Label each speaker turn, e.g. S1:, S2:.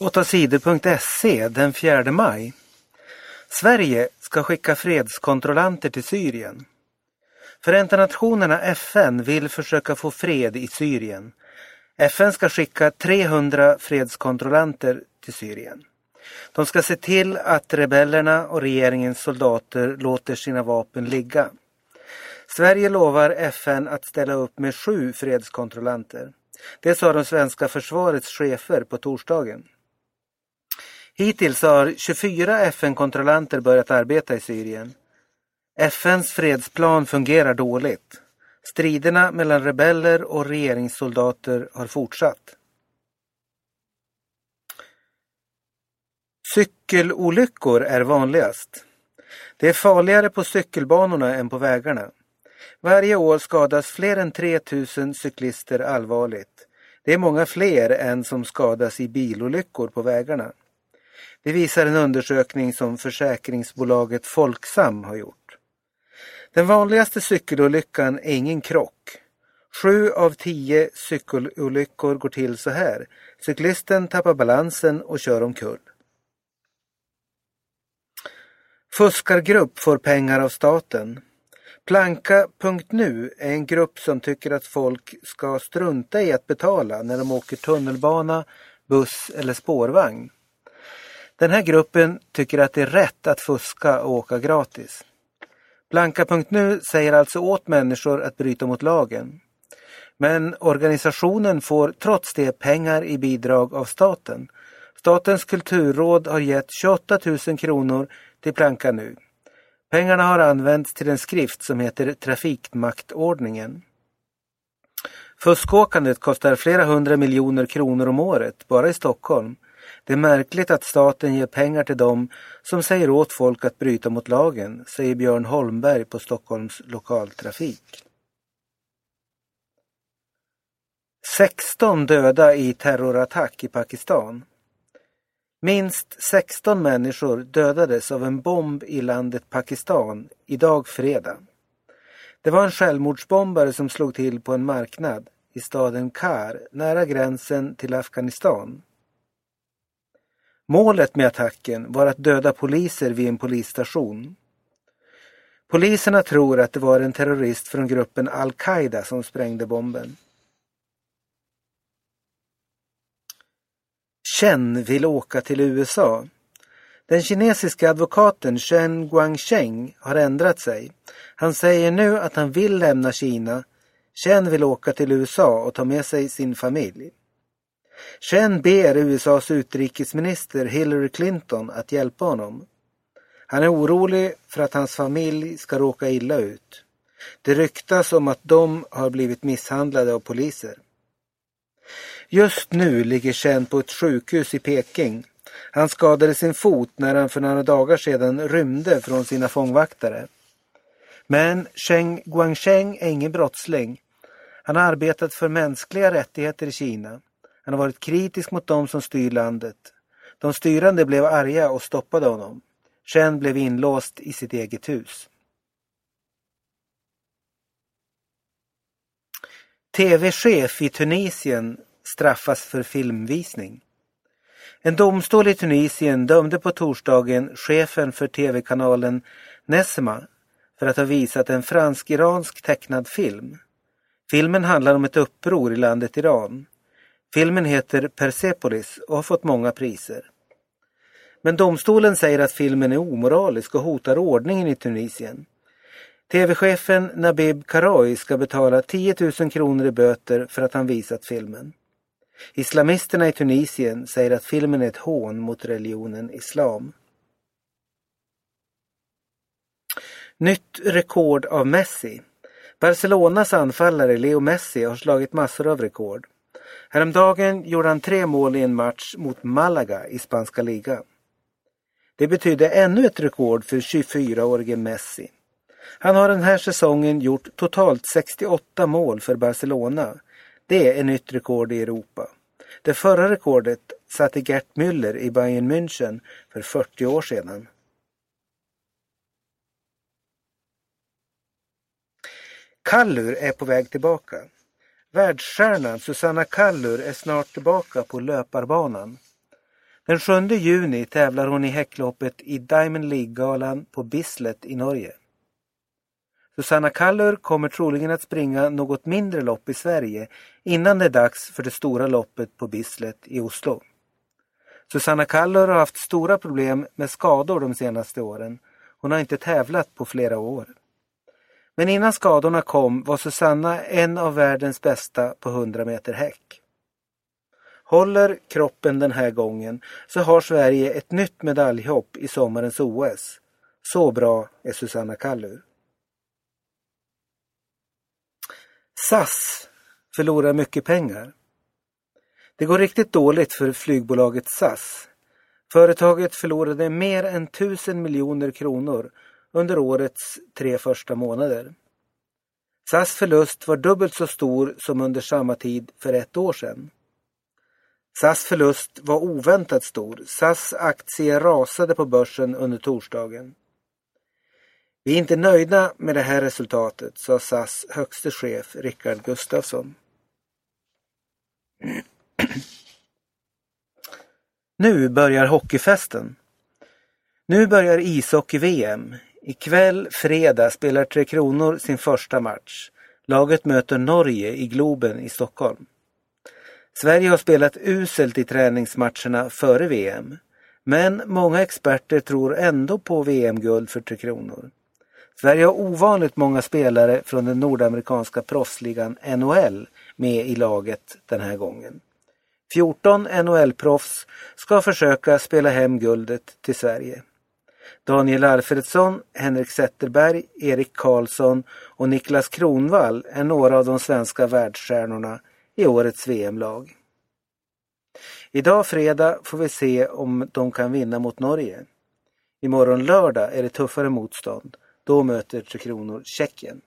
S1: 8sidor.se den 4 maj. Sverige ska skicka fredskontrollanter till Syrien. Förenta Nationerna FN vill försöka få fred i Syrien. FN ska skicka 300 fredskontrollanter till Syrien. De ska se till att rebellerna och regeringens soldater låter sina vapen ligga. Sverige lovar FN att ställa upp med sju fredskontrollanter. Det sa de svenska försvarets chefer på torsdagen. Hittills har 24 FN-kontrollanter börjat arbeta i Syrien. FNs fredsplan fungerar dåligt. Striderna mellan rebeller och regeringssoldater har fortsatt. Cykelolyckor är vanligast. Det är farligare på cykelbanorna än på vägarna. Varje år skadas fler än 3000 cyklister allvarligt. Det är många fler än som skadas i bilolyckor på vägarna. Det visar en undersökning som försäkringsbolaget Folksam har gjort. Den vanligaste cykelolyckan är ingen krock. Sju av tio cykelolyckor går till så här. Cyklisten tappar balansen och kör omkull. Fuskargrupp får pengar av staten. Planka.nu är en grupp som tycker att folk ska strunta i att betala när de åker tunnelbana, buss eller spårvagn. Den här gruppen tycker att det är rätt att fuska och åka gratis. Blanka.nu säger alltså åt människor att bryta mot lagen. Men organisationen får trots det pengar i bidrag av staten. Statens kulturråd har gett 28 000 kronor till Planka nu. Pengarna har använts till en skrift som heter Trafikmaktordningen. Fuskåkandet kostar flera hundra miljoner kronor om året bara i Stockholm. Det är märkligt att staten ger pengar till dem som säger åt folk att bryta mot lagen, säger Björn Holmberg på Stockholms lokaltrafik. 16 döda i terrorattack i Pakistan. Minst 16 människor dödades av en bomb i landet Pakistan idag fredag. Det var en självmordsbombare som slog till på en marknad i staden Kar nära gränsen till Afghanistan. Målet med attacken var att döda poliser vid en polisstation. Poliserna tror att det var en terrorist från gruppen Al-Qaida som sprängde bomben. Chen vill åka till USA. Den kinesiska advokaten Chen Guangcheng har ändrat sig. Han säger nu att han vill lämna Kina. Chen vill åka till USA och ta med sig sin familj. Chen ber USAs utrikesminister Hillary Clinton att hjälpa honom. Han är orolig för att hans familj ska råka illa ut. Det ryktas om att de har blivit misshandlade av poliser. Just nu ligger Chen på ett sjukhus i Peking. Han skadade sin fot när han för några dagar sedan rymde från sina fångvaktare. Men Cheng Guangcheng är ingen brottsling. Han har arbetat för mänskliga rättigheter i Kina. Han har varit kritisk mot dem som styr landet. De styrande blev arga och stoppade honom. Chen blev inlåst i sitt eget hus. TV-chef i Tunisien straffas för filmvisning. En domstol i Tunisien dömde på torsdagen chefen för tv-kanalen Nesma för att ha visat en fransk-iransk tecknad film. Filmen handlar om ett uppror i landet Iran. Filmen heter Persepolis och har fått många priser. Men domstolen säger att filmen är omoralisk och hotar ordningen i Tunisien. TV-chefen Nabib Karoui ska betala 10 000 kronor i böter för att han visat filmen. Islamisterna i Tunisien säger att filmen är ett hån mot religionen islam. Nytt rekord av Messi. Barcelonas anfallare Leo Messi har slagit massor av rekord. Häromdagen gjorde han tre mål i en match mot Malaga i spanska ligan. Det betydde ännu ett rekord för 24-årige Messi. Han har den här säsongen gjort totalt 68 mål för Barcelona. Det är nytt rekord i Europa. Det förra rekordet satte Gert Müller i Bayern München för 40 år sedan. Kallur är på väg tillbaka. Världsstjärnan Susanna Kallur är snart tillbaka på löparbanan. Den 7 juni tävlar hon i häckloppet i Diamond League-galan på Bislett i Norge. Susanna Kallur kommer troligen att springa något mindre lopp i Sverige innan det är dags för det stora loppet på Bislett i Oslo. Susanna Kallur har haft stora problem med skador de senaste åren. Hon har inte tävlat på flera år. Men innan skadorna kom var Susanna en av världens bästa på 100 meter häck. Håller kroppen den här gången så har Sverige ett nytt medaljhopp i sommarens OS. Så bra är Susanna Kallur. SAS förlorar mycket pengar. Det går riktigt dåligt för flygbolaget SAS. Företaget förlorade mer än tusen miljoner kronor under årets tre första månader. SAS förlust var dubbelt så stor som under samma tid för ett år sedan. SAS förlust var oväntat stor. SAS aktie rasade på börsen under torsdagen. Vi är inte nöjda med det här resultatet, sa SAS högste chef Rickard Gustafsson. Nu börjar hockeyfesten. Nu börjar ishockey-VM. Ikväll fredag spelar Tre Kronor sin första match. Laget möter Norge i Globen i Stockholm. Sverige har spelat uselt i träningsmatcherna före VM. Men många experter tror ändå på VM-guld för Tre Kronor. Sverige har ovanligt många spelare från den nordamerikanska proffsligan NHL med i laget den här gången. 14 NHL-proffs ska försöka spela hem guldet till Sverige. Daniel Alfredsson, Henrik Zetterberg, Erik Karlsson och Niklas Kronvall är några av de svenska världsstjärnorna i årets VM-lag. Idag fredag får vi se om de kan vinna mot Norge. Imorgon lördag är det tuffare motstånd. Då möter Tre Kronor Tjeckien.